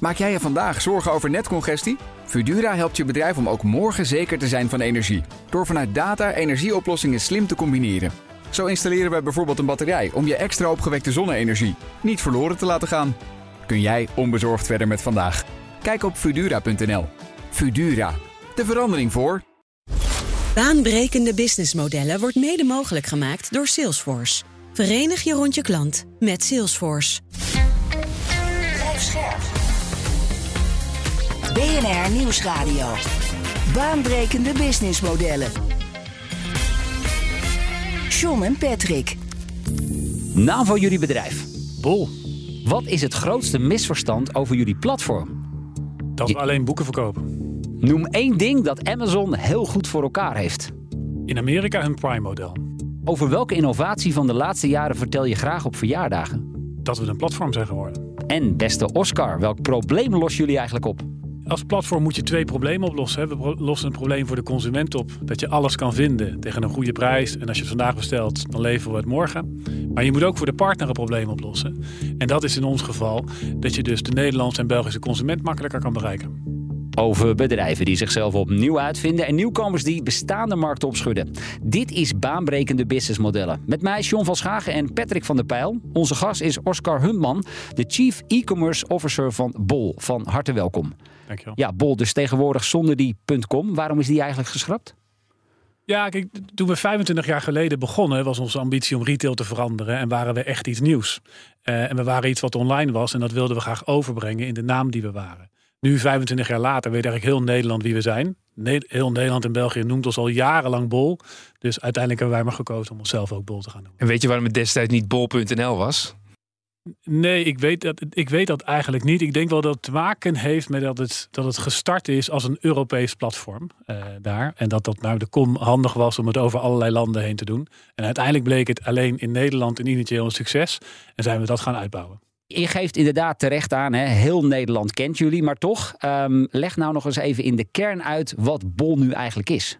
Maak jij je vandaag zorgen over netcongestie? Fudura helpt je bedrijf om ook morgen zeker te zijn van energie. Door vanuit data energieoplossingen slim te combineren. Zo installeren we bijvoorbeeld een batterij om je extra opgewekte zonne-energie niet verloren te laten gaan. Kun jij onbezorgd verder met vandaag? Kijk op Fudura.nl. Fudura, de verandering voor. Baanbrekende businessmodellen wordt mede mogelijk gemaakt door Salesforce. Verenig je rond je klant met Salesforce. BNR Nieuwsradio. Baanbrekende businessmodellen. John en Patrick. Naam van jullie bedrijf. Bol. Wat is het grootste misverstand over jullie platform? Dat we alleen boeken verkopen. Noem één ding dat Amazon heel goed voor elkaar heeft. In Amerika hun Prime-model. Over welke innovatie van de laatste jaren vertel je graag op verjaardagen? Dat we een platform zijn geworden. En beste Oscar, welk probleem lossen jullie eigenlijk op? Als platform moet je twee problemen oplossen. We lossen een probleem voor de consument op. Dat je alles kan vinden tegen een goede prijs. En als je het vandaag bestelt, dan leveren we het morgen. Maar je moet ook voor de partner een probleem oplossen. En dat is in ons geval dat je dus de Nederlandse en Belgische consument makkelijker kan bereiken. Over bedrijven die zichzelf opnieuw uitvinden en nieuwkomers die bestaande markten opschudden. Dit is baanbrekende businessmodellen. Met mij John van Schagen en Patrick van der Pijl. Onze gast is Oscar Huntman, de Chief E-Commerce Officer van Bol. Van harte welkom. Dankjewel. Ja, Bol dus tegenwoordig zonder die .com. Waarom is die eigenlijk geschrapt? Ja, kijk, toen we 25 jaar geleden begonnen, was onze ambitie om retail te veranderen en waren we echt iets nieuws. Eh, en we waren iets wat online was en dat wilden we graag overbrengen in de naam die we waren. Nu, 25 jaar later, weet eigenlijk heel Nederland wie we zijn. Ne- heel Nederland en België noemt ons al jarenlang Bol. Dus uiteindelijk hebben wij maar gekozen om onszelf ook Bol te gaan noemen. En weet je waarom het destijds niet bol.nl was? Nee, ik weet, dat, ik weet dat eigenlijk niet. Ik denk wel dat het te maken heeft met dat het, dat het gestart is als een Europees platform eh, daar. En dat dat nou de kom handig was om het over allerlei landen heen te doen. En uiteindelijk bleek het alleen in Nederland een initieel een succes. En zijn we dat gaan uitbouwen. Je geeft inderdaad terecht aan, hè, heel Nederland kent jullie. Maar toch, ehm, leg nou nog eens even in de kern uit wat Bol nu eigenlijk is.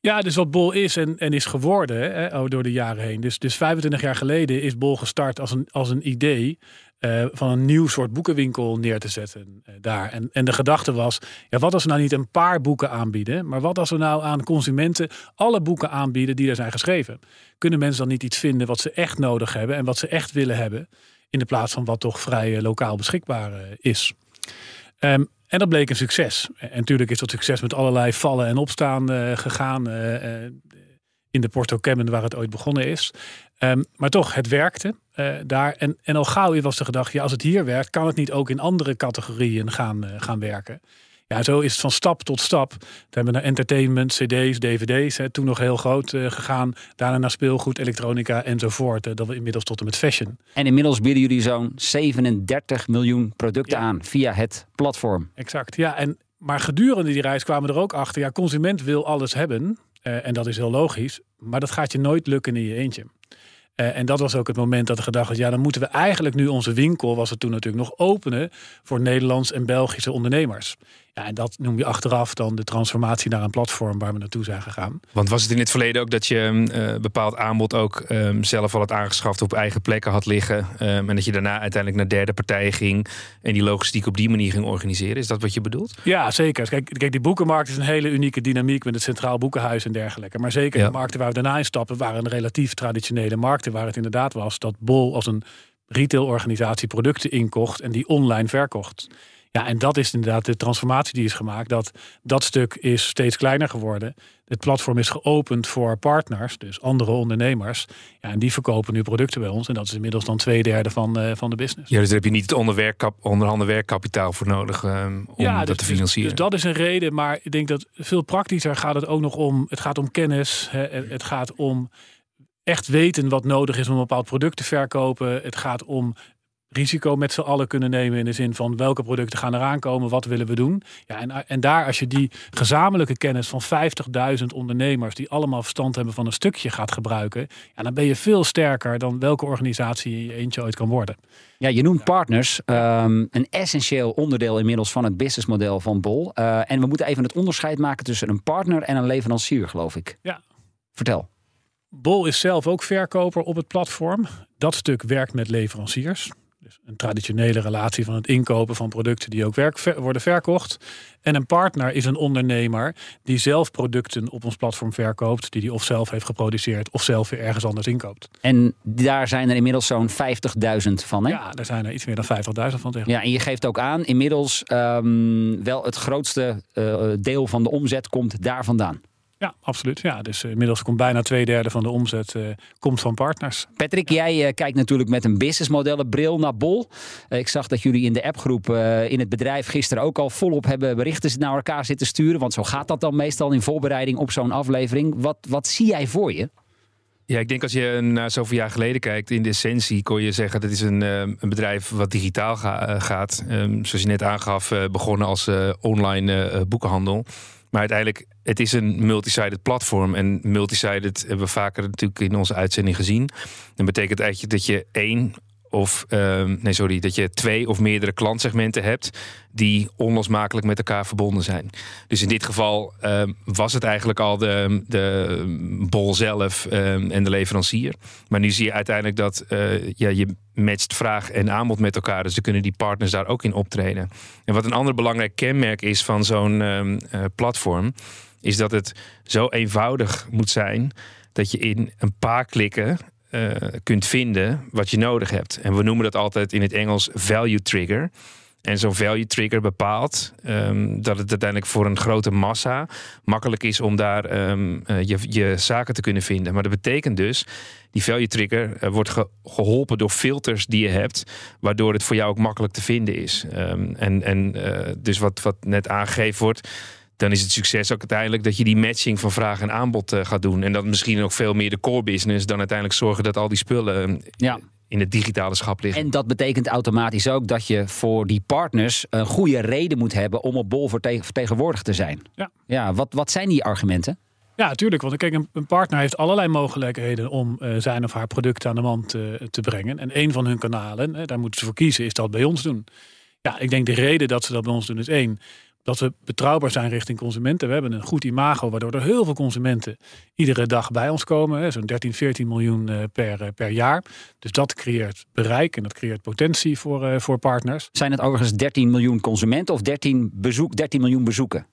Ja, dus wat Bol is en, en is geworden hè, oh, door de jaren heen. Dus, dus 25 jaar geleden is Bol gestart als een, als een idee eh, van een nieuw soort boekenwinkel neer te zetten eh, daar. En, en de gedachte was, ja, wat als we nou niet een paar boeken aanbieden, maar wat als we nou aan consumenten alle boeken aanbieden die er zijn geschreven? Kunnen mensen dan niet iets vinden wat ze echt nodig hebben en wat ze echt willen hebben, in de plaats van wat toch vrij eh, lokaal beschikbaar is? Ehm, en dat bleek een succes. En natuurlijk is dat succes met allerlei vallen en opstaan eh, gegaan. eh, eh, in de Porto Cammen waar het ooit begonnen is. Ehm, maar toch, het werkte daar. En, en al gauw was de gedachte, ja, als het hier werkt, kan het niet ook in andere categorieën gaan, gaan werken. Ja, zo is het van stap tot stap. We hebben naar entertainment, cd's, dvd's, hè, toen nog heel groot eh, gegaan. Daarna naar speelgoed, elektronica enzovoort. Eh, dat we inmiddels tot en met fashion. En inmiddels bieden jullie zo'n 37 miljoen producten Ja. aan via het platform. Exact, ja. En, maar gedurende die reis kwamen we er ook achter. Ja, consument wil alles hebben. eh, en dat is heel logisch. Maar dat gaat je nooit lukken in je eentje. En dat was ook het moment dat de gedachte was... ja, dan moeten we eigenlijk nu onze winkel... was het toen natuurlijk nog openen... voor Nederlands en Belgische ondernemers. Ja, en dat noem je achteraf dan de transformatie naar een platform... waar we naartoe zijn gegaan. Want was het in het verleden ook dat je eh, bepaald aanbod ook ehm, zelf al had aangeschaft, op eigen plekken had liggen. ehm, en dat je daarna uiteindelijk naar derde partijen ging en die logistiek op die manier ging organiseren? Is dat wat je bedoelt? Ja, zeker. Kijk, kijk, die boekenmarkt is een hele unieke dynamiek met het Centraal Boekenhuis en dergelijke. Maar zeker Ja. de markten waar we daarna instappen waren relatief traditionele markten. Waar het inderdaad was dat Bol als een retailorganisatie producten inkocht en die online verkocht. Ja, en dat is inderdaad de transformatie die is gemaakt. Dat, dat stuk is steeds kleiner geworden. Het platform is geopend voor partners, dus andere ondernemers. Ja, en die verkopen nu producten bij ons. En dat is inmiddels dan twee derde van, eh, van de business. Ja, dus daar heb je niet het onderhanden werkkapitaal voor nodig ehm, om dat dus- te financieren. Dus, dus dat is een reden, maar ik denk dat veel praktischer gaat het ook nog om. Het gaat om kennis. Hè, het het gaat om echt weten wat nodig is om een bepaald product te verkopen. Het gaat om risico met z'n allen kunnen nemen in de zin van welke producten gaan eraan komen, wat willen we doen. Ja, en, en daar als je die gezamenlijke kennis van 50.000 ondernemers die allemaal verstand hebben van een stukje gaat gebruiken, ja, dan ben je veel sterker dan welke organisatie je eentje ooit kan worden. Ja, je noemt partners ehm, een essentieel onderdeel inmiddels van het businessmodel van Bol. Eh, en we moeten even het onderscheid maken tussen een partner en een leverancier, geloof ik. Ja. Vertel. Bol is zelf ook verkoper op het platform. Dat stuk werkt met leveranciers. Dus een traditionele relatie van het inkopen van producten die ook werk, worden verkocht. En een partner is een ondernemer die zelf producten op ons platform verkoopt, die die of zelf heeft geproduceerd of zelf weer ergens anders inkoopt. En daar zijn er inmiddels zo'n 50.000 van. Hè? Ja, daar zijn er iets meer dan 50.000 van tegen. Ja, en je geeft ook aan, inmiddels ehm, wel het grootste eh, deel van de omzet komt daar vandaan. Ja, absoluut. Ja, dus eh, inmiddels komt bijna twee derde van de omzet eh, komt van partners. Patrick, jij eh, kijkt natuurlijk met een businessmodellenbril naar Bol. Ik zag dat jullie in de appgroep eh, in het bedrijf gisteren ook al volop hebben berichten naar elkaar zitten sturen. Want zo gaat dat dan meestal in voorbereiding op zo'n aflevering. Wat, wat zie jij voor je? Ja, ik denk als je naar zoveel jaar geleden kijkt, in de essentie kon je zeggen dat is een, eh, een bedrijf wat digitaal ga- gaat. Ehm, zoals je net aangaf, eh, begonnen als eh, online eh, boekenhandel. Maar uiteindelijk, het is een multi-sided platform. En multi-sided hebben we vaker natuurlijk in onze uitzending gezien. Dat betekent eigenlijk dat je één of ehm, nee, sorry, dat je twee of meerdere klantsegmenten hebt die onlosmakelijk met elkaar verbonden zijn. Dus in dit geval ehm, was het eigenlijk al de, de bol zelf ehm, en de leverancier. Maar nu zie je uiteindelijk dat eh, ja, je matcht vraag en aanbod met elkaar. Dus dan kunnen die partners daar ook in optreden. En wat een ander belangrijk kenmerk is van zo'n eh, platform, is dat het zo eenvoudig moet zijn dat je in een paar klikken eh, kunt vinden wat je nodig hebt. En we noemen dat altijd in het Engels value trigger. En zo'n value trigger bepaalt ehm, dat het uiteindelijk voor een grote massa makkelijk is om daar ehm, eh, je, je zaken te kunnen vinden. Maar dat betekent dus, die value trigger eh, wordt ge- geholpen door filters die je hebt, waardoor het voor jou ook makkelijk te vinden is. Ehm, en en dus wat, wat net aangegeven wordt, dan is het succes ook uiteindelijk dat je die matching van vraag en aanbod eh, gaat doen. En dat misschien ook veel meer de core business dan uiteindelijk zorgen dat al die spullen eh, Ja. in het digitale schap liggen. En dat betekent automatisch ook dat je voor die partners een goede reden moet hebben om op Bol vertegen- vertegenwoordigd te zijn. Ja. Ja, wat, wat zijn die argumenten? Ja, natuurlijk. Want kijk, een, een partner heeft allerlei mogelijkheden om eh, zijn of haar product aan de man te, te brengen. En een van hun kanalen, daar moeten ze voor kiezen, is dat bij ons doen. Ja, ik denk de reden dat ze dat bij ons doen is één, dat we betrouwbaar zijn richting consumenten. We hebben een goed imago, waardoor er heel veel consumenten iedere dag bij ons komen. Zo'n 13, 14 miljoen eh, per, eh, per jaar. Dus dat creëert bereik en dat creëert potentie voor, eh, voor partners. Zijn het overigens 13 miljoen consumenten of 13, bezoek, 13 miljoen bezoeken?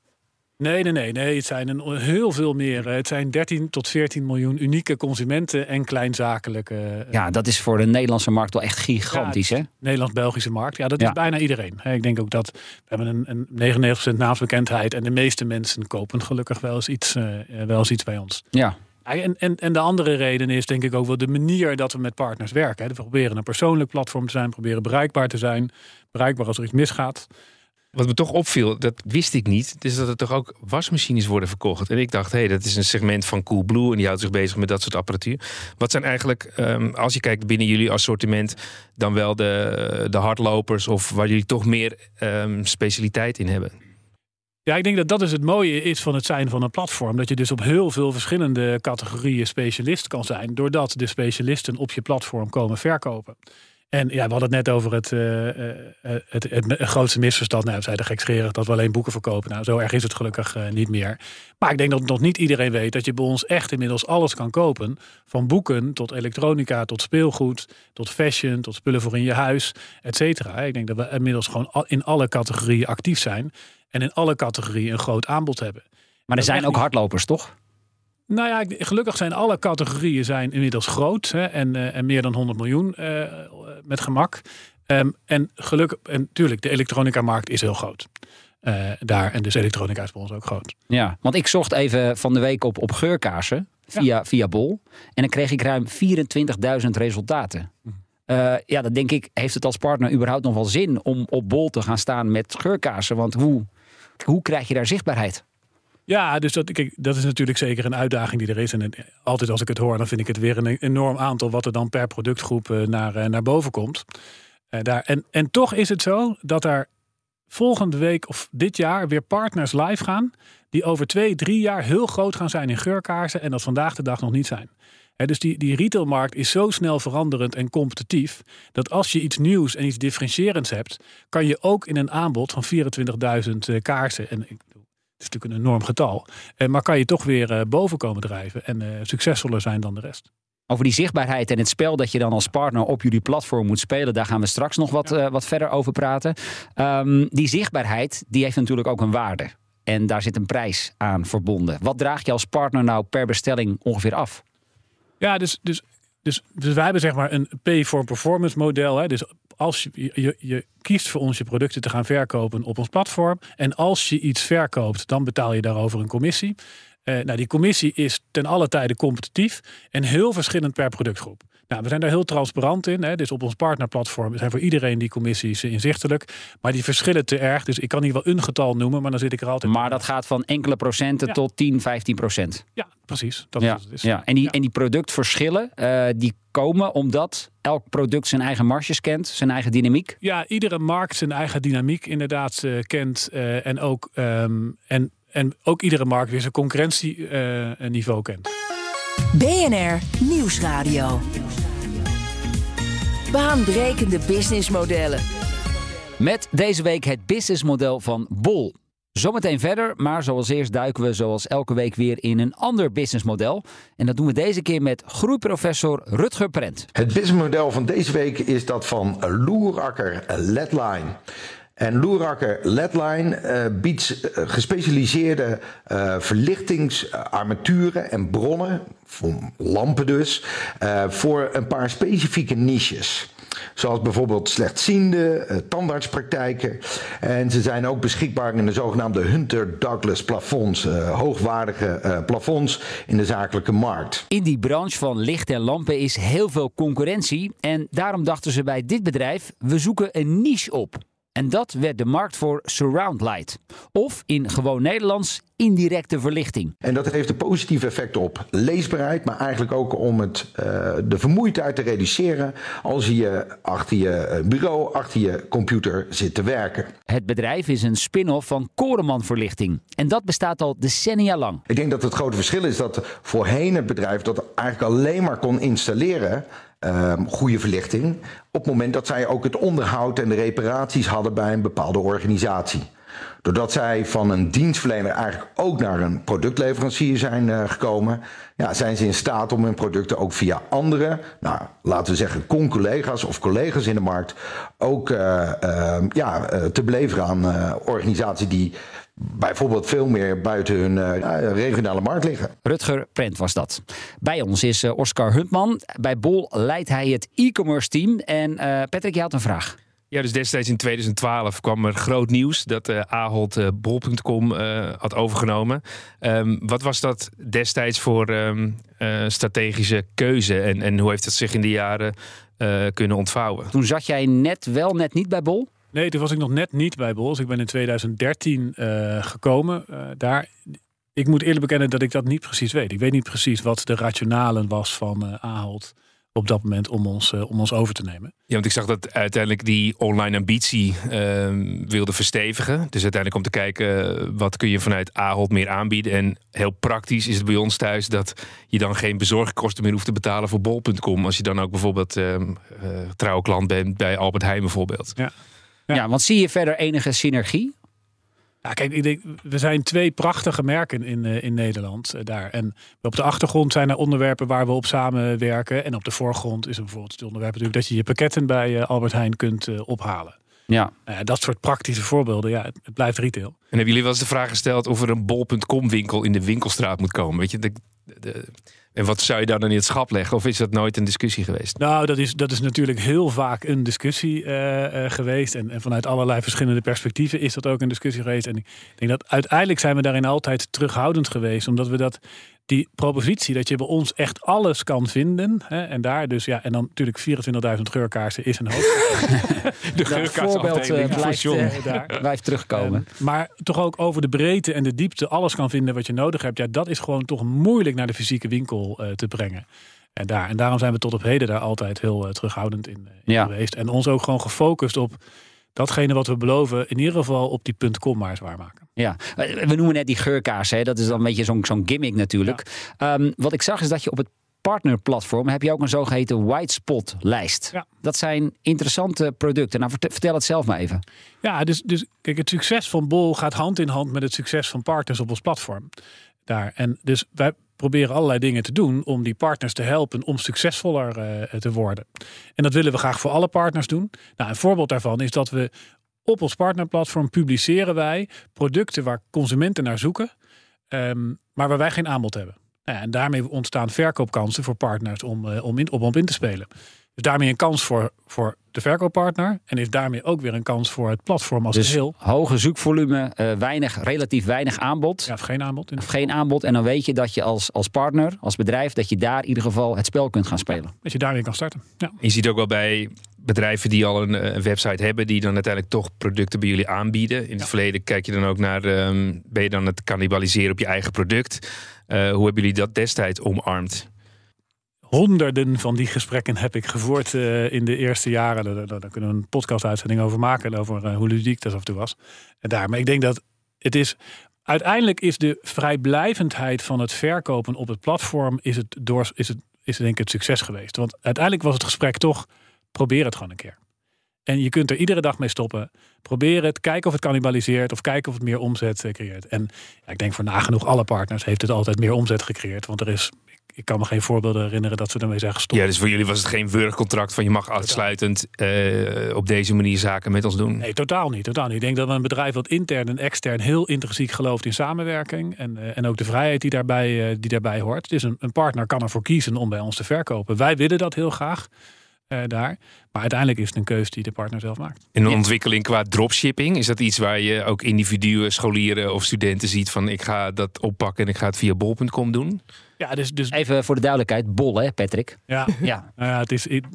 Nee, nee, nee, nee. Het zijn een, heel veel meer. Het zijn 13 tot 14 miljoen unieke consumenten en kleinzakelijke. eh, Ja, dat is voor de Nederlandse markt wel echt gigantisch, hè? Nederlands-Belgische markt. Ja, dat Ja. is bijna iedereen. Ik denk ook dat we hebben een, een 99% naamsbekendheid en de meeste mensen kopen gelukkig wel eens iets, eh, wel eens iets bij ons. Ja. Ja, En, en, en de andere reden is denk ik ook wel de manier dat we met partners werken. We proberen een persoonlijk platform te zijn, proberen bereikbaar te zijn, bereikbaar als er iets misgaat. Wat me toch opviel, dat wist ik niet, is dat er toch ook wasmachines worden verkocht. En ik dacht, hé, hey, dat is een segment van Coolblue en die houdt zich bezig met dat soort apparatuur. Wat zijn eigenlijk, ehm, als je kijkt binnen jullie assortiment, dan wel de, de hardlopers of waar jullie toch meer ehm, specialiteit in hebben? Ja, ik denk dat dat is het mooie is van het zijn van een platform. Dat je dus op heel veel verschillende categorieën specialist kan zijn. Doordat de specialisten op je platform komen verkopen. En ja, we hadden het net over het, eh, eh, het, het, het grootste misverstand. Nou, we zeiden gekscherend dat we alleen boeken verkopen. Nou, zo erg is het gelukkig eh, niet meer. Maar ik denk dat nog niet iedereen weet dat je bij ons echt inmiddels alles kan kopen. Van boeken tot elektronica, tot speelgoed, tot fashion, tot spullen voor in je huis, et cetera. Ik denk dat we inmiddels gewoon in alle categorieën actief zijn. En in alle categorieën een groot aanbod hebben. Maar er zijn ook hardlopers, toch? Nou ja, gelukkig zijn alle categorieën zijn inmiddels groot hè, en, eh, en meer dan 100 miljoen eh, met gemak. Ehm, en gelukkig, en natuurlijk, de elektronica-markt is heel groot. Eh, daar en dus elektronica is bij ons ook groot. Ja, want ik zocht even van de week op, op geurkaarsen via, via Bol. En dan kreeg ik ruim 24.000 resultaten. Eh, ja, dan denk ik, heeft het als partner überhaupt nog wel zin om op Bol te gaan staan met geurkaarsen? Want hoe, hoe krijg je daar zichtbaarheid? Ja, dus dat, dat is natuurlijk zeker een uitdaging die er is. En altijd als ik het hoor, dan vind ik het weer een enorm aantal wat er dan per productgroep eh, naar, eh, naar boven komt. Eh, daar. En, en toch is het zo dat er volgende week of dit jaar weer partners live gaan. Die over twee, drie jaar heel groot gaan zijn in geurkaarsen. En dat vandaag de dag nog niet zijn. Dus die, die retailmarkt is zo snel veranderend en competitief. Dat als je iets nieuws en iets differentiërends hebt. kan je ook in een aanbod van 24.000 eh, kaarsen. En het is natuurlijk een enorm getal. Eh, maar kan je toch weer eh, boven komen drijven en eh, succesvoller zijn dan de rest. Over die zichtbaarheid en het spel dat je dan als partner op jullie platform moet spelen, daar gaan we straks nog wat, wat verder over praten. Ehm, die zichtbaarheid, die heeft natuurlijk ook een waarde. En daar zit een prijs aan verbonden. Wat draag je als partner nou per bestelling ongeveer af? Ja, dus, dus, dus, dus wij hebben zeg maar een pay for performance model. Hè. Dus als je, je, kiest voor ons je producten te gaan verkopen op ons platform. En als je iets verkoopt, dan betaal je daarover een commissie. Uh, nou, die commissie is ten alle tijde competitief en heel verschillend per productgroep. Nou, we zijn daar heel transparant in. Hè. Dus op ons partnerplatform zijn voor iedereen die commissies inzichtelijk. Maar die verschillen te erg. Dus ik kan hier wel een getal noemen, maar dan zit ik er altijd. Maar dat gaat van enkele procenten tot 10, 15 procent. Ja, precies. Dat ja, is het is. ja. En, die, Ja. en die productverschillen, eh, die komen omdat elk product zijn eigen marges kent, zijn eigen dynamiek. Ja, iedere markt zijn eigen dynamiek inderdaad eh, kent. eh, en, ook, ehm, en, en ook iedere markt weer zijn concurrentieniveau kent. BNR Nieuwsradio. Baanbrekende businessmodellen. Met deze week het businessmodel van Bol. Zometeen verder, maar zoals eerst duiken we zoals elke week weer in een ander businessmodel. En dat doen we deze keer met groeiprofessor Rutger Prent. Het businessmodel van deze week is dat van Loerakker Ledline. En Loerakker Ledline eh, biedt eh, gespecialiseerde eh, verlichtingsarmaturen en bronnen, lampen dus, voor een paar specifieke niches. Zoals bijvoorbeeld slechtziende, tandartspraktijken. En ze zijn ook beschikbaar in de zogenaamde Hunter Douglas plafonds, hoogwaardige plafonds in de zakelijke markt. In die branche van licht en lampen is heel veel concurrentie. En daarom dachten ze bij dit bedrijf, we zoeken een niche op. En dat werd de markt voor surround light. Of in gewoon Nederlands indirecte verlichting. En dat heeft een positief effect op leesbaarheid, maar eigenlijk ook om het, eh, de vermoeidheid te reduceren als je achter je eh, bureau, achter je computer zit te werken. Het bedrijf is een spin-off van Koreman Verlichting. En dat bestaat al decennia lang. Ik denk dat het grote verschil is dat voorheen het bedrijf dat eigenlijk alleen maar kon installeren. Ehm, goede verlichting. op het moment dat zij ook het onderhoud en de reparaties hadden bij een bepaalde organisatie. Doordat zij van een dienstverlener eigenlijk ook naar een productleverancier zijn eh, gekomen, ja, zijn ze in staat om hun producten ook via andere, nou, laten we zeggen, con-collega's of collega's in de markt, ook eh, eh, ja, eh, te beleveren aan organisaties die bijvoorbeeld veel meer buiten hun eh, regionale markt liggen. Rutger Prent was dat. Bij ons is eh, Oscar Huntman. Bij Bol leidt hij het e-commerce team. En eh, Patrick, je had een vraag. Ja, dus destijds in 2012 kwam er groot nieuws dat eh Ahold eh, bol.com eh, had overgenomen. Ehm, wat was dat destijds voor ehm, eh, strategische keuze en, en hoe heeft het zich in de jaren eh, kunnen ontvouwen? Toen zat jij net wel, net niet bij Bol. Nee, toen was ik nog net niet bij Bols. Ik ben in 2013 eh, gekomen eh, daar. Ik moet eerlijk bekennen dat ik dat niet precies weet. Ik weet niet precies wat de rationalen was van eh Ahold op dat moment om ons, om ons over te nemen. Ja, want ik zag dat uiteindelijk die online ambitie ehm, wilde verstevigen. Dus uiteindelijk om te kijken wat kun je vanuit Ahold meer aanbieden. En heel praktisch is het bij ons thuis dat je dan geen bezorgkosten meer hoeft te betalen voor bol.com. Als je dan ook bijvoorbeeld eh, trouwe klant bent bij Albert Heijn bijvoorbeeld. Ja. Ja. Ja. want zie je verder enige synergie? Ja, kijk, ik denk, we zijn twee prachtige merken in, eh, in Nederland eh, daar. En op de achtergrond zijn er onderwerpen waar we op samenwerken. En op de voorgrond is er bijvoorbeeld het onderwerp natuurlijk dat je je pakketten bij eh, Albert Heijn kunt ophalen. Ja. Nou ja, dat soort praktische voorbeelden, ja, het, het blijft retail. En hebben jullie wel eens de vraag gesteld of er een bol.com winkel in de winkelstraat moet komen? Weet je, de, de- en wat zou je daar dan in het schap leggen? Of is dat nooit een discussie geweest? Nou, dat is, dat is natuurlijk heel vaak een discussie eh, eh, geweest. En, en vanuit allerlei verschillende perspectieven is dat ook een discussie geweest. En ik denk dat uiteindelijk zijn we daarin altijd terughoudend geweest. Omdat we dat, die propositie, dat je bij ons echt alles kan vinden. Hè, en daar dus, ja, en dan natuurlijk 24.000 geurkaarsen is een hoop. De voorbeeld eh, blijft, eh, daar. blijft terugkomen. En- maar toch ook over de breedte en de diepte alles kan vinden wat je nodig hebt. Ja, dat is gewoon toch moeilijk naar de fysieke winkel eh, te brengen. En, daar, en daarom zijn we tot op heden daar altijd heel eh, terughoudend in, eh, in Ja. geweest. En ons ook gewoon gefocust op datgene wat we beloven. In ieder geval op die punt .com maar zwaar maken. Ja, we noemen net die geurkaars. Hè? Dat is dan een beetje zo'n zo'n gimmick natuurlijk. Ehm, wat ik zag is dat je op het partnerplatform heb je ook een zogeheten white spot lijst. Ja. Dat zijn interessante producten. Nou, vert- vertel het zelf maar even. Ja, dus, dus kijk, het succes van Bol gaat hand in hand met het succes van partners op ons platform. Daar. En dus wij, proberen allerlei dingen te doen om die partners te helpen om succesvoller eh, te worden. En dat willen we graag voor alle partners doen. Nou, een voorbeeld daarvan is dat we op ons partnerplatform publiceren wij producten waar consumenten naar zoeken, ehm, maar waar wij geen aanbod hebben. Nou ja, en daarmee ontstaan verkoopkansen voor partners om, uh, om, in, om op in te spelen. Dus daarmee een kans voor, voor de verkooppartner. En is daarmee ook weer een kans voor het platform als dus geheel. hoge zoekvolume, uh, weinig, relatief weinig aanbod. Ja, of geen aanbod. Of geen aanbod. En dan weet je dat je als, als partner, als bedrijf, dat je daar in ieder geval het spel kunt gaan spelen. dat je daarmee kan starten. Ja. Je ziet ook wel bij bedrijven die al een, een, website hebben, die dan uiteindelijk toch producten bij jullie aanbieden. In het verleden kijk je dan ook naar, um, ben je dan het cannibaliseren op je eigen product? Uh, hoe hebben jullie dat destijds omarmd? honderden van die gesprekken heb ik gevoerd uh, in de eerste jaren. Daar, daar, daar, kunnen we een podcast-uitzending over maken. Over uh, hoe ludiek dat af en toe was. En daar. Maar ik denk dat het is. Uiteindelijk is de vrijblijvendheid van het verkopen op het platform. Is het, door, is het, is denk ik het succes geweest. Want uiteindelijk was het gesprek toch. Probeer het gewoon een keer. En je kunt er iedere dag mee stoppen. Probeer het, kijken of het cannibaliseert of kijken of het meer omzet uh, creëert. En ja, ik denk voor nagenoeg alle partners heeft het altijd meer omzet gecreëerd. Want er is ik kan me geen voorbeelden herinneren dat ze ermee zeggen stop. Ja, dus voor jullie was het geen wurgcontract van je mag uitsluitend uh, op deze manier zaken met ons doen? Nee, totaal niet, totaal niet. Ik denk dat we een bedrijf wat intern en extern heel intrinsiek gelooft in samenwerking en, uh, en ook de vrijheid die daarbij, uh, die daarbij hoort. Dus een, een partner kan ervoor kiezen om bij ons te verkopen. Wij willen dat heel graag. Uh, daar. Maar uiteindelijk is het een keuze die de partner zelf maakt. In een ontwikkeling qua dropshipping, is dat iets waar je ook individuen, scholieren of studenten ziet van ik ga dat oppakken en ik ga het via bol.com doen? Ja, dus, dus... Even voor de duidelijkheid, bol hè Patrick? Ja, ja. Nou ja het is, ik,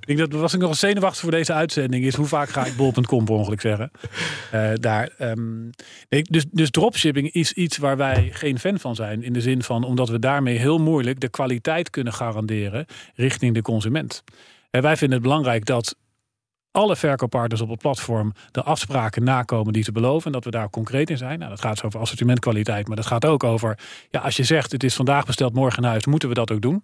ik denk dat was ik nog een zenuwachtig voor deze uitzending is hoe vaak ga ik bol.com per ongeluk zeggen. Uh, daar, um, dus, dus dropshipping is iets waar wij geen fan van zijn. In de zin van omdat we daarmee heel moeilijk de kwaliteit kunnen garanderen richting de consument. En wij vinden het belangrijk dat alle verkooppartners op het platform de afspraken nakomen die ze beloven. En dat we daar concreet in zijn. Nou, dat gaat over assortimentkwaliteit. Maar dat gaat ook over, ja, als je zegt het is vandaag besteld, morgen in huis, moeten we dat ook doen.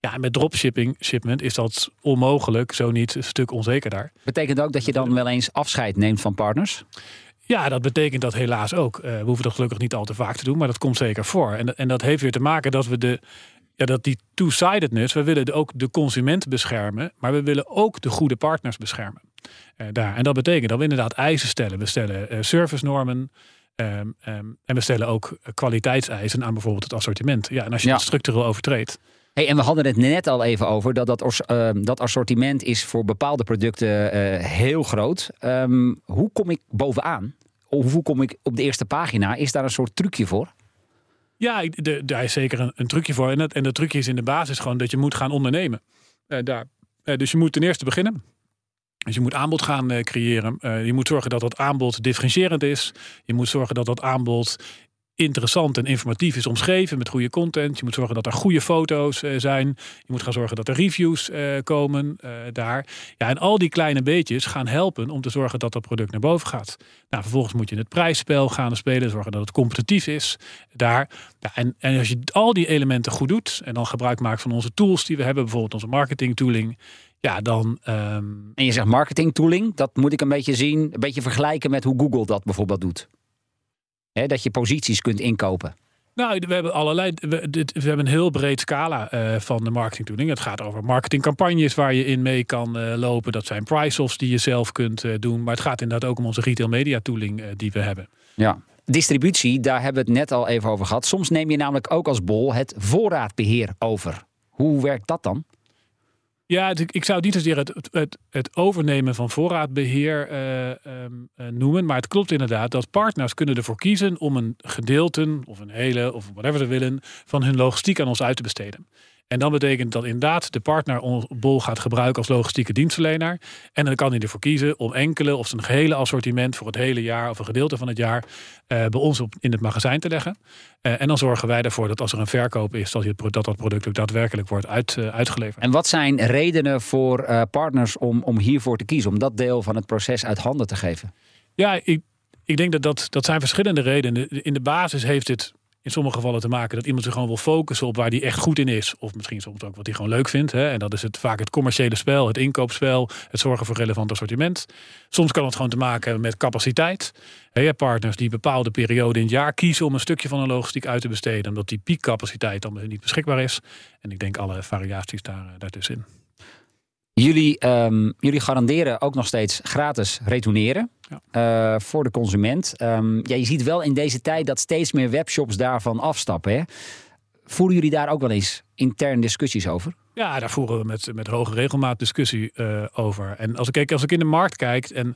Ja, en met dropshipping shipment is dat onmogelijk, zo niet een stuk onzeker daar. Betekent ook dat je dan wel eens afscheid neemt van partners? Ja, dat betekent dat helaas ook. Uh, we hoeven dat gelukkig niet al te vaak te doen, maar dat komt zeker voor. En, en dat heeft weer te maken dat we de, ja, dat die two-sidedness, we willen ook de consument beschermen, maar we willen ook de goede partners beschermen. Uh, daar. En dat betekent dat we inderdaad eisen stellen. We stellen uh, servicenormen. Um, um, en we stellen ook kwaliteitseisen aan bijvoorbeeld het assortiment. Ja, en als je Ja. dat structureel overtreedt. Hey, en we hadden het net al even over dat dat, ehm, dat assortiment is voor bepaalde producten eh, heel groot. Ehm, hoe kom ik bovenaan? Of hoe kom ik op de eerste pagina? Is daar een soort trucje voor? Ja, daar is zeker een, een trucje voor. En, dat, en dat trucje is in de basis gewoon dat je moet gaan ondernemen. Eh, daar. Eh, dus je moet ten eerste beginnen. Dus je moet aanbod gaan eh, creëren. Je moet zorgen dat dat aanbod differentiërend is. Je moet zorgen dat dat aanbod interessant en informatief is omschreven met goede content. Je moet zorgen dat er goede foto's eh, zijn. Je moet gaan zorgen dat er reviews eh, komen eh, daar. Ja, en al die kleine beetjes gaan helpen om te zorgen dat dat product naar boven gaat. Nou, vervolgens moet je het prijsspel gaan spelen, zorgen dat het competitief is daar. Ja, en, en als je al die elementen goed doet en dan gebruik maakt van onze tools die we hebben, bijvoorbeeld onze marketing tooling, ja, dan ehm, En je zegt marketing tooling, dat moet ik een beetje zien, een beetje vergelijken met hoe Google dat bijvoorbeeld doet. Hè, dat je posities kunt inkopen. Nou, we hebben allerlei. We, dit, we hebben een heel breed scala eh, van de marketingtooling. Het gaat over marketingcampagnes waar je in mee kan eh, lopen. Dat zijn price-offs die je zelf kunt eh, doen. Maar het gaat inderdaad ook om onze retail media tooling die we hebben. Ja. Distributie, daar hebben we het net al even over gehad. Soms neem je namelijk ook als bol het voorraadbeheer over. Hoe werkt dat dan? Ja, ik zou het niet zozeer het, het, het, het overnemen van voorraadbeheer eh, ehm, eh, noemen. Maar het klopt inderdaad dat partners kunnen ervoor kiezen om een gedeelte of een hele of whatever ze willen van hun logistiek aan ons uit te besteden. En dan betekent dat inderdaad de partner ons bol gaat gebruiken als logistieke dienstverlener. En dan kan hij ervoor kiezen om enkele of zijn gehele assortiment voor het hele jaar of een gedeelte van het jaar eh, bij ons op, in het magazijn te leggen. Eh, en dan zorgen wij ervoor dat als er een verkoop is, dat dat, dat product ook daadwerkelijk wordt uit, eh, uitgeleverd. En wat zijn redenen voor partners om, om hiervoor te kiezen? Om dat deel van het proces uit handen te geven? Ja, ik, ik denk dat, dat dat zijn verschillende redenen. In de basis heeft het in sommige gevallen te maken dat iemand zich gewoon wil focussen op waar die echt goed in is. Of misschien soms ook wat hij gewoon leuk vindt. Hè? En dat is het, vaak het commerciële spel, het inkoopspel, het zorgen voor relevant assortiment. Soms kan het gewoon te maken hebben met capaciteit. Je hebt partners die bepaalde perioden in het jaar kiezen om een stukje van hun logistiek uit te besteden. Omdat die piekcapaciteit dan niet beschikbaar is. En ik denk alle variaties daar, eh, daartussenin. Jullie, um, jullie garanderen ook nog steeds gratis retourneren ja. uh, voor de consument. Um, ja, je ziet wel in deze tijd dat steeds meer webshops daarvan afstappen. Hè? Voeren jullie daar ook wel eens intern discussies over? Ja, daar voeren we met, met hoge regelmaat discussie uh, over. En als ik, als ik in de markt kijk en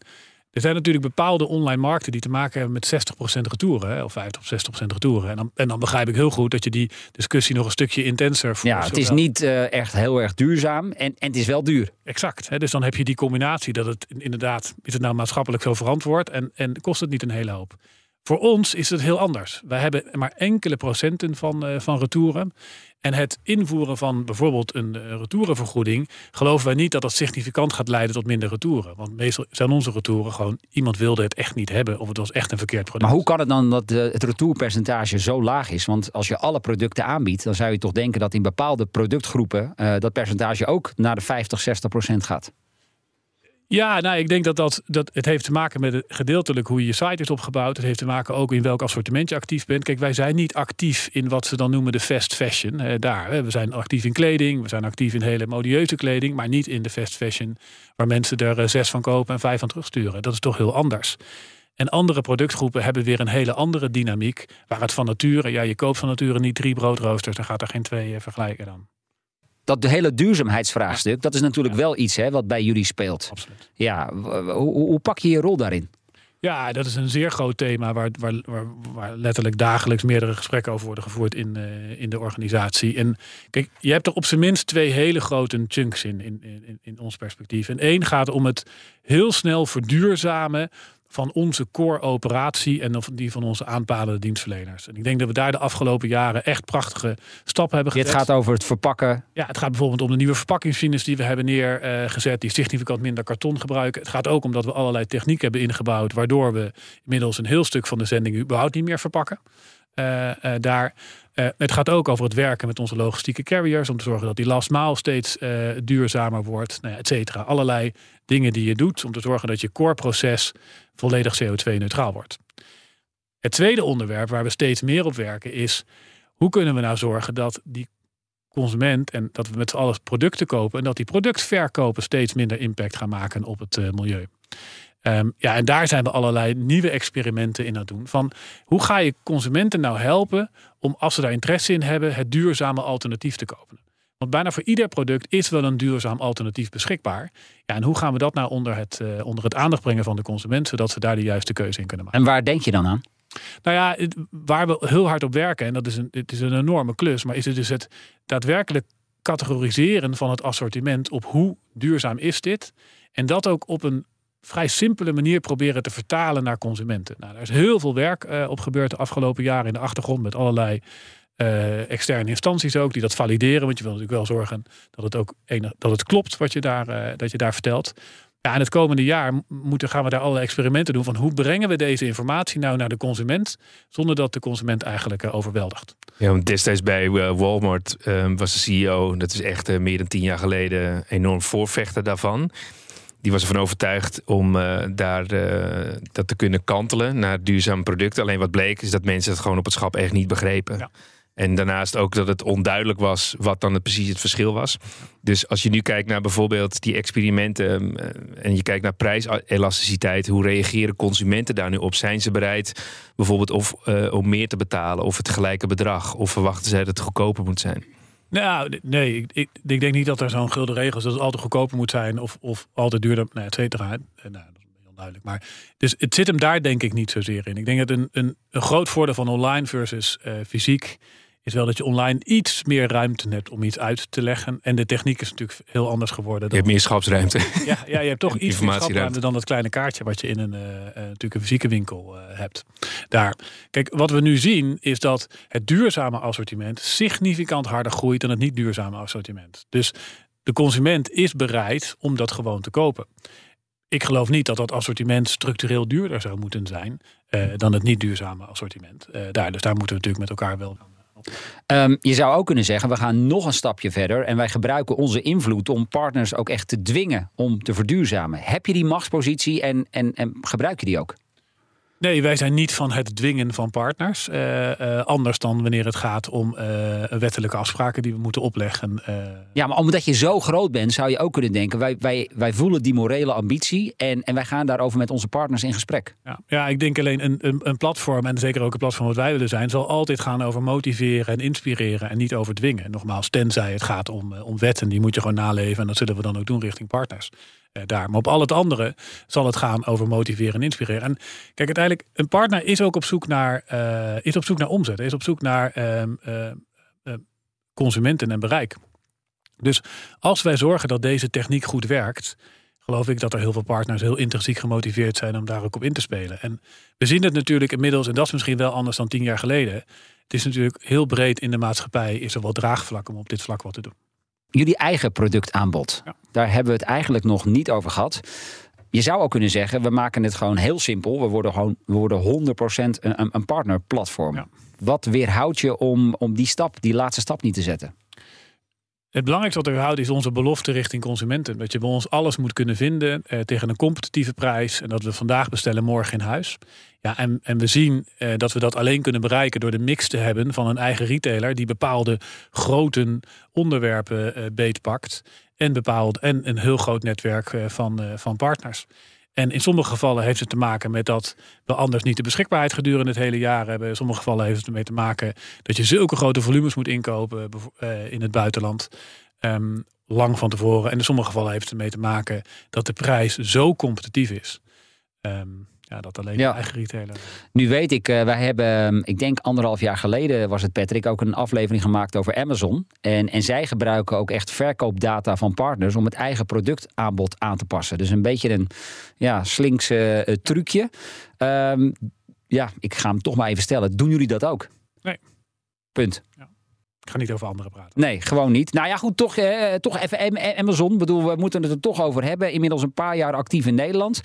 er zijn natuurlijk bepaalde online markten die te maken hebben met 60% retouren. Hè, of 50 of 60% retouren. En dan, en dan begrijp ik heel goed dat je die discussie nog een stukje intenser voert. Ja, het is niet uh, echt heel erg duurzaam en, en het is wel duur. Exact. Hè, dus dan heb je die combinatie dat het inderdaad, is het nou maatschappelijk zo verantwoord en, en kost het niet een hele hoop. Voor ons is het heel anders. Wij hebben maar enkele procenten van, uh, van retouren. En het invoeren van bijvoorbeeld een uh, retourenvergoeding, geloven wij niet dat dat significant gaat leiden tot minder retouren. Want meestal zijn onze retouren gewoon, iemand wilde het echt niet hebben of het was echt een verkeerd product. Maar hoe kan het dan dat het retourpercentage zo laag is? Want als je alle producten aanbiedt, dan zou je toch denken dat in bepaalde productgroepen uh, dat percentage ook naar de 50, 60 procent gaat. Ja, nou, ik denk dat, dat, dat het heeft te maken met gedeeltelijk hoe je je site is opgebouwd. Het heeft te maken ook in welk assortiment je actief bent. Kijk, wij zijn niet actief in wat ze dan noemen de fast fashion. Daar. We zijn actief in kleding, we zijn actief in hele modieuze kleding, maar niet in de fast fashion waar mensen er zes van kopen en vijf van terugsturen. Dat is toch heel anders. En andere productgroepen hebben weer een hele andere dynamiek. Waar het van nature, ja, je koopt van nature niet drie broodroosters, dan gaat er geen twee vergelijken dan dat de hele duurzaamheidsvraagstuk, dat is natuurlijk wel iets hè, wat bij jullie speelt. Absoluut. Ja, hoe, hoe pak je je rol daarin? Ja, dat is een zeer groot thema waar, waar, waar, waar, letterlijk dagelijks meerdere gesprekken over worden gevoerd in, uh, in de organisatie. En kijk, je hebt er op zijn minst twee hele grote chunks in, in, in, in ons perspectief. En één gaat om het heel snel verduurzamen van onze core operatie en die van onze aanpalende dienstverleners. En ik denk dat we daar de afgelopen jaren echt prachtige stappen hebben gezet. Het gaat over het verpakken. Ja, het gaat bijvoorbeeld om de nieuwe verpakkingsmachines die we hebben neergezet, die significant minder karton gebruiken. Het gaat ook om dat we allerlei techniek hebben ingebouwd, waardoor we inmiddels een heel stuk van de zending überhaupt niet meer verpakken. Uh, uh, daar. Uh, het gaat ook over het werken met onze logistieke carriers. Om te zorgen dat die last steeds duurzamer wordt. Nou ja, et cetera. Allerlei dingen die je doet om te zorgen dat je core proces volledig CO2-neutraal wordt. Het tweede onderwerp waar we steeds meer op werken is... hoe kunnen we nou zorgen dat die consument... en dat we met z'n allen producten kopen... en dat die productverkopen steeds minder impact gaan maken op het uh, milieu. Um, ja, en daar zijn we allerlei nieuwe experimenten in aan het doen. Van hoe ga je consumenten nou helpen om, als ze daar interesse in hebben, het duurzame alternatief te kopen? Want bijna voor ieder product is wel een duurzaam alternatief beschikbaar. Ja, en hoe gaan we dat nou onder het, uh, onder het aandacht brengen van de consument, zodat ze daar de juiste keuze in kunnen maken? En waar denk je dan aan? Nou ja, waar we heel hard op werken, en dat is een, het is een enorme klus, maar is het dus het daadwerkelijk categoriseren van het assortiment op hoe duurzaam is dit. En dat ook op een vrij simpele manier proberen te vertalen naar consumenten. Nou, daar is heel veel werk uh, op gebeurd de afgelopen jaren in de achtergrond met allerlei uh, externe instanties ook die dat valideren. Want je wil natuurlijk wel zorgen dat het ook enig, dat het klopt wat je daar, uh, dat je daar vertelt. Ja, en het komende jaar moeten, gaan we daar allerlei experimenten doen van hoe brengen we deze informatie nou naar de consument zonder dat de consument eigenlijk uh, overweldigt. Ja, want destijds bij Walmart was de CEO, dat is echt meer dan tien jaar geleden, enorm voorvechter daarvan die was ervan overtuigd om uh, daar uh, dat te kunnen kantelen naar duurzame producten. Alleen wat bleek is dat mensen het gewoon op het schap echt niet begrepen. Ja. En daarnaast ook dat het onduidelijk was wat dan het, precies het verschil was. Dus als je nu kijkt naar bijvoorbeeld die experimenten uh, en je kijkt naar prijselasticiteit, hoe reageren consumenten daar nu op? Zijn ze bereid bijvoorbeeld of, om meer te betalen of het gelijke bedrag? Of verwachten zij dat het goedkoper moet zijn? Nou, nee, ik, ik, denk niet dat er zo'n gulden regel is dat het altijd goedkoper moet zijn of, of altijd duurder, nou, et cetera. Nou, dat is onduidelijk. Maar dus het zit hem daar denk ik niet zozeer in. Ik denk dat een, een, een groot voordeel van online versus uh, fysiek is wel dat je online iets meer ruimte hebt om iets uit te leggen. En de techniek is natuurlijk heel anders geworden. Dan... Je hebt meer schapsruimte. Ja, ja je hebt toch iets meer schapsruimte dan dat kleine kaartje wat je in een, uh, natuurlijk een fysieke winkel uh, hebt. Daar. Kijk, wat we nu zien is dat het duurzame assortiment significant harder groeit dan het niet duurzame assortiment. Dus de consument is bereid om dat gewoon te kopen. ik geloof niet dat dat assortiment structureel duurder zou moeten zijn uh, dan het niet duurzame assortiment. Daar, dus daar moeten we natuurlijk met elkaar wel. Um, je zou ook kunnen zeggen, we gaan nog een stapje verder en wij gebruiken onze invloed om partners ook echt te dwingen om te verduurzamen. Heb je die machtspositie en, en, en gebruik je die ook? Nee, wij zijn niet van het dwingen van partners. Uh, uh, anders dan wanneer het gaat om uh, wettelijke afspraken die we moeten opleggen. Ja, maar omdat je zo groot bent, zou je ook kunnen denken: wij, wij, wij voelen die morele ambitie en, en wij gaan daarover met onze partners in gesprek. Ja, ja ik denk alleen een, een, een platform, en zeker ook een platform wat wij willen zijn, zal altijd gaan over motiveren en inspireren en niet over dwingen. Nogmaals, tenzij het gaat om, om wetten, die moet je gewoon naleven en dat zullen we dan ook doen richting partners. Eh, daar. Maar op al het andere zal het gaan over motiveren en inspireren. En kijk, uiteindelijk, een partner is ook op zoek naar, uh, is op zoek naar omzet, is op zoek naar uh, consumenten en bereik. Dus als wij zorgen dat deze techniek goed werkt, geloof ik dat er heel veel partners heel intrinsiek gemotiveerd zijn om daar ook op in te spelen. En we zien het natuurlijk inmiddels, en dat is misschien wel anders dan tien jaar geleden. Het is natuurlijk heel breed in de maatschappij, is er wel draagvlak om op dit vlak wat te doen jullie eigen productaanbod. Daar hebben we het eigenlijk nog niet over gehad. Je zou ook kunnen zeggen, we maken het gewoon heel simpel. We worden gewoon we worden 100% een, een partnerplatform. Ja. Wat weerhoudt je om, om die stap, die laatste stap niet te zetten? Het belangrijkste wat we houden is onze belofte richting consumenten. Dat je bij ons alles moet kunnen vinden eh, tegen een competitieve prijs. En dat we vandaag bestellen, morgen in huis. Ja, en, en we zien eh, dat we dat alleen kunnen bereiken door de mix te hebben van een eigen retailer. Die bepaalde grote onderwerpen eh, beetpakt. En, bepaald, en een heel groot netwerk eh, van, eh, van partners. En in sommige gevallen heeft het te maken met dat we anders niet de beschikbaarheid gedurende het hele jaar hebben. In sommige gevallen heeft het ermee te maken dat je zulke grote volumes moet inkopen uh, in het buitenland. Um, lang van tevoren. En in sommige gevallen heeft het ermee te maken dat de prijs zo competitief is. Um, ja, dat alleen ja. eigen retailer. Nu weet ik, uh, wij hebben, ehm, ik denk anderhalf jaar geleden was het Patrick, ook een aflevering gemaakt over Amazon. En, en zij gebruiken ook echt verkoopdata van partners om het eigen productaanbod aan te passen. Dus een beetje een ja, slinkse uh, trucje. Um, ja, ik ga hem toch maar even stellen. Doen jullie dat ook? Nee. Punt. Ja. Ik ga niet over anderen praten. Nee, gewoon niet. Nou ja, goed, toch, eh, toch even Amazon. Ik bedoel, we moeten het er toch over hebben. Inmiddels een paar jaar actief in Nederland.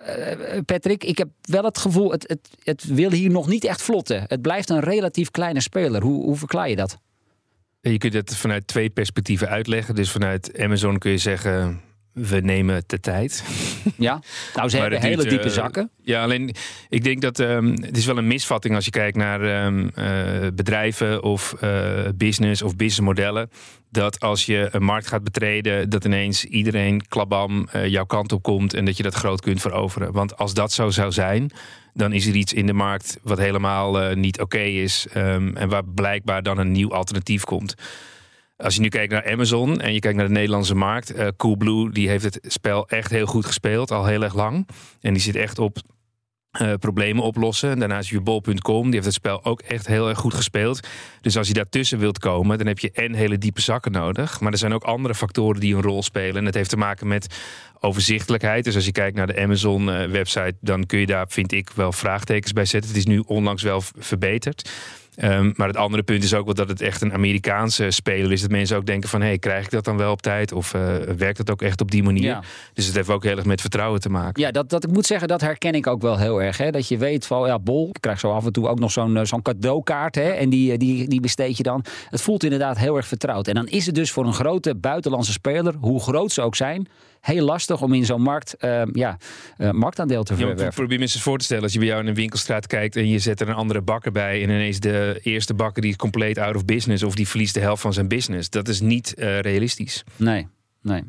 Uh, Patrick, ik heb wel het gevoel, het, het, het wil hier nog niet echt vlotten. Het blijft een relatief kleine speler. Hoe, hoe verklaar je dat? Je kunt het vanuit twee perspectieven uitleggen. Dus vanuit Amazon kun je zeggen, we nemen de tijd. Ja, nou ze hebben hele diepe zakken. ja, alleen ik denk dat um, het is wel een misvatting als je kijkt naar um, uh, bedrijven of uh, business of businessmodellen. Dat als je een markt gaat betreden, dat ineens iedereen klabam uh, jouw kant op komt en dat je dat groot kunt veroveren. Want als dat zo zou zijn, dan is er iets in de markt wat helemaal niet oké okay is um, en waar blijkbaar dan een nieuw alternatief komt. Als je nu kijkt naar Amazon en je kijkt naar de Nederlandse markt, uh, Coolblue die heeft het spel echt heel goed gespeeld, al heel erg lang. En die zit echt op uh, problemen oplossen. Daarnaast je bol.com, die heeft het spel ook echt heel erg goed gespeeld. Dus als je daartussen wilt komen, dan heb je en hele diepe zakken nodig. Maar er zijn ook andere factoren die een rol spelen. En heeft te maken met overzichtelijkheid. Dus als je kijkt naar de Amazon-website, eh, dan kun je daar, vind ik, wel vraagtekens bij zetten. Het is nu onlangs wel verbeterd. Um, maar het andere punt is ook wel dat het echt een Amerikaanse speler is. Dat mensen ook denken van, hé, hey, krijg ik dat dan wel op tijd? Of uh, werkt het ook echt op die manier? Ja. Dus het heeft ook heel erg met vertrouwen te maken. Ja, dat, dat ik moet zeggen, dat herken ik ook wel heel erg. Hè? Dat je weet van, ja, Bol, ik krijg zo af en toe ook nog zo'n eh, zo'n cadeaukaart. Hè? En die, die, die besteed je dan. Het voelt inderdaad heel erg vertrouwd. En dan is het dus voor een grote buitenlandse speler, hoe groot ze ook zijn heel lastig om in zo'n markt uh, ja, uh, marktaandeel te verwerven. Ja, probeer me eens voor te stellen, als je bij jou in een winkelstraat kijkt en je zet er een andere bakker bij en ineens de eerste bakker die is compleet out of business of die verliest de helft van zijn business. Dat is niet uh, realistisch. Nee. Nee.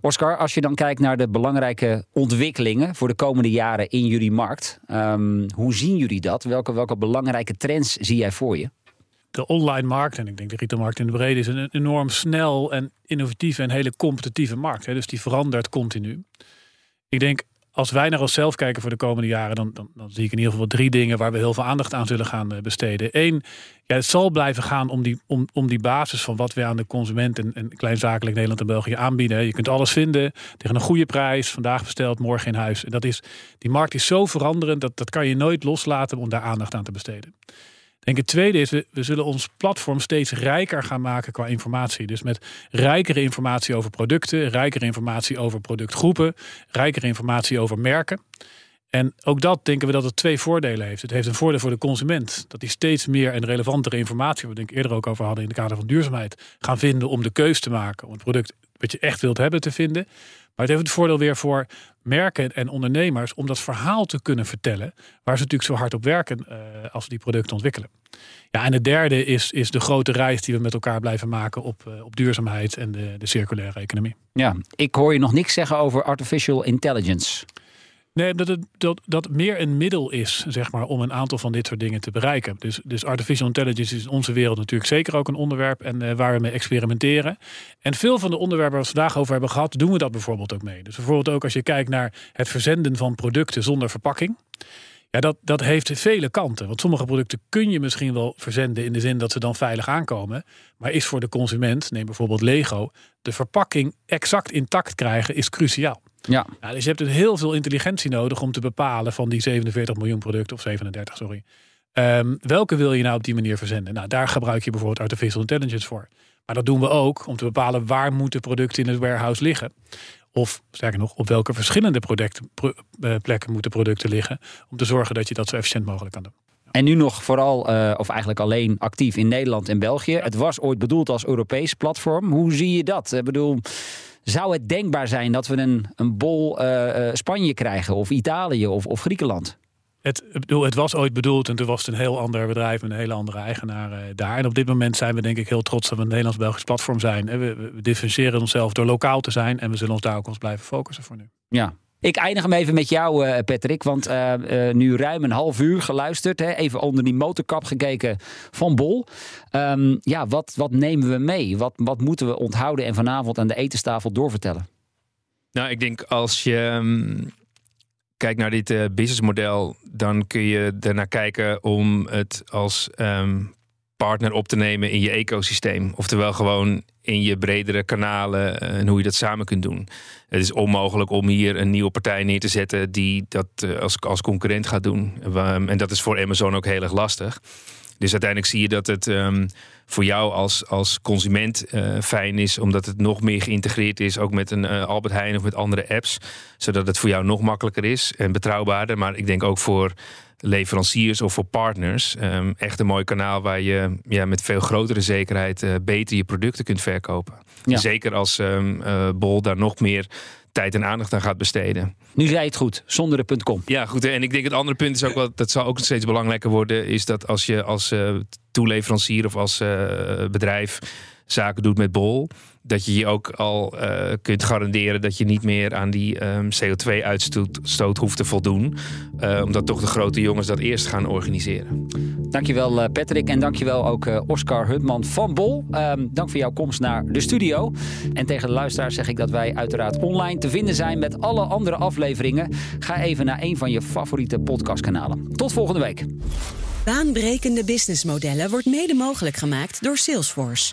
Oscar, als je dan kijkt naar de belangrijke ontwikkelingen voor de komende jaren in jullie markt, um, hoe zien jullie dat? Welke, welke belangrijke trends zie jij voor je? De online markt, en ik denk de retailmarkt in de brede, is een enorm snel en innovatieve en hele competitieve markt. Hè. Dus die verandert continu. Ik denk, als wij naar onszelf kijken voor de komende jaren, dan, dan, dan, zie ik in ieder geval drie dingen waar we heel veel aandacht aan zullen gaan eh, besteden. Eén, ja, het zal blijven gaan om die, om, om die basis van wat we aan de consument en, en kleinzakelijk Nederland en België aanbieden. Je kunt alles vinden tegen een goede prijs, vandaag besteld, morgen in huis. En dat is, die markt is zo veranderend dat dat kan je nooit loslaten om daar aandacht aan te besteden. Denk het tweede is, we, we zullen ons platform steeds rijker gaan maken qua informatie. Dus met rijkere informatie over producten, rijkere informatie over productgroepen, rijkere informatie over merken. En ook dat denken we dat het twee voordelen heeft. Het heeft een voordeel voor de consument. Dat hij steeds meer en relevantere informatie, waar we denk eerder ook over hadden in de kader van duurzaamheid, gaan vinden om de keus te maken. Om het product wat je echt wilt hebben te vinden. Maar het heeft het voordeel weer voor merken en ondernemers om dat verhaal te kunnen vertellen. Waar ze natuurlijk zo hard op werken uh, als ze die producten ontwikkelen. Ja, en het derde is, is de grote reis die we met elkaar blijven maken op, uh, op duurzaamheid en de, de circulaire economie. Ja, ik hoor je nog niks zeggen over artificial intelligence. Nee, dat het dat, dat meer een middel is, zeg maar, om een aantal van dit soort dingen te bereiken. Dus, dus artificial intelligence is in onze wereld natuurlijk zeker ook een onderwerp en uh, waar we mee experimenteren. En veel van de onderwerpen waar we vandaag over hebben gehad, doen we dat bijvoorbeeld ook mee. Dus bijvoorbeeld ook als je kijkt naar het verzenden van producten zonder verpakking. Ja, dat, dat heeft vele kanten. Want sommige producten kun je misschien wel verzenden in de zin dat ze dan veilig aankomen. Maar is voor de consument, neem bijvoorbeeld Lego, de verpakking exact intact krijgen is cruciaal. Ja. ja. dus je hebt dus heel veel intelligentie nodig om te bepalen van die 47 miljoen producten, of 37, sorry. Um, welke wil je nou op die manier verzenden? Nou, daar gebruik je bijvoorbeeld artificial intelligence voor. Maar dat doen we ook om te bepalen waar moeten producten in het warehouse liggen. Of sterker nog, op welke verschillende producten, uh, plekken moeten producten liggen. Om te zorgen dat je dat zo efficiënt mogelijk kan doen. En nu nog vooral, uh, of eigenlijk alleen actief in Nederland en België. Het was ooit bedoeld als Europees platform. Hoe zie je dat? Ik bedoel, zou het denkbaar zijn dat we een, een bol uh, Spanje krijgen, of Italië of, of Griekenland? Het, bedoel, het was ooit bedoeld en toen was het een heel ander bedrijf met een hele andere eigenaar uh, daar. En op dit moment zijn we denk ik heel trots dat we een Nederlands-Belgisch platform zijn. We, we, we differentiëren onszelf door lokaal te zijn en we zullen ons daar ook ons blijven focussen voor nu. Ja, ik eindig hem even met jou, uh, Patrick. Want uh, uh, nu ruim een half uur geluisterd. Hè, even onder die motorkap gekeken van Bol. Um, ja, wat, wat nemen we mee? Wat, wat moeten we onthouden en vanavond aan de etenstafel doorvertellen? Nou, ik denk als je um, kijkt naar dit businessmodel... dan kun je ernaar kijken om het als um, partner op te nemen in je ecosysteem. Oftewel gewoon in je bredere kanalen en hoe je dat samen kunt doen. Het is onmogelijk om hier een nieuwe partij neer te zetten die dat als, als concurrent gaat doen. En dat is voor Amazon ook heel erg lastig. Dus uiteindelijk zie je dat het um, voor jou als, als consument uh, fijn is, omdat het nog meer geïntegreerd is, ook met een Albert Heijn of met andere apps, zodat het voor jou nog makkelijker is en betrouwbaarder. Maar ik denk ook voor leveranciers of voor partners um, echt een mooi kanaal waar je ja, met veel grotere zekerheid uh, beter je producten kunt verkopen. Ja. Zeker als um, Bol daar nog meer tijd en aandacht aan gaat besteden. Nu zei het goed, zonder de .com. Ja, goed. En ik denk het andere punt is ook wel, dat zal ook steeds belangrijker worden, is dat als je als uh, toeleverancier of als bedrijf zaken doet met Bol, dat je je ook al uh, kunt garanderen dat je niet meer aan die um, CO2-uitstoot hoeft te voldoen. Uh, omdat toch de grote jongens dat eerst gaan organiseren. Dankjewel uh, Patrick en dankjewel ook Oscar Hutman van Bol. Um, dank voor jouw komst naar de studio. En tegen de luisteraars zeg ik dat wij uiteraard online te vinden zijn met alle andere afleveringen. Ga even naar een van je favoriete podcastkanalen. Tot volgende week. Baanbrekende businessmodellen wordt mede mogelijk gemaakt door Salesforce.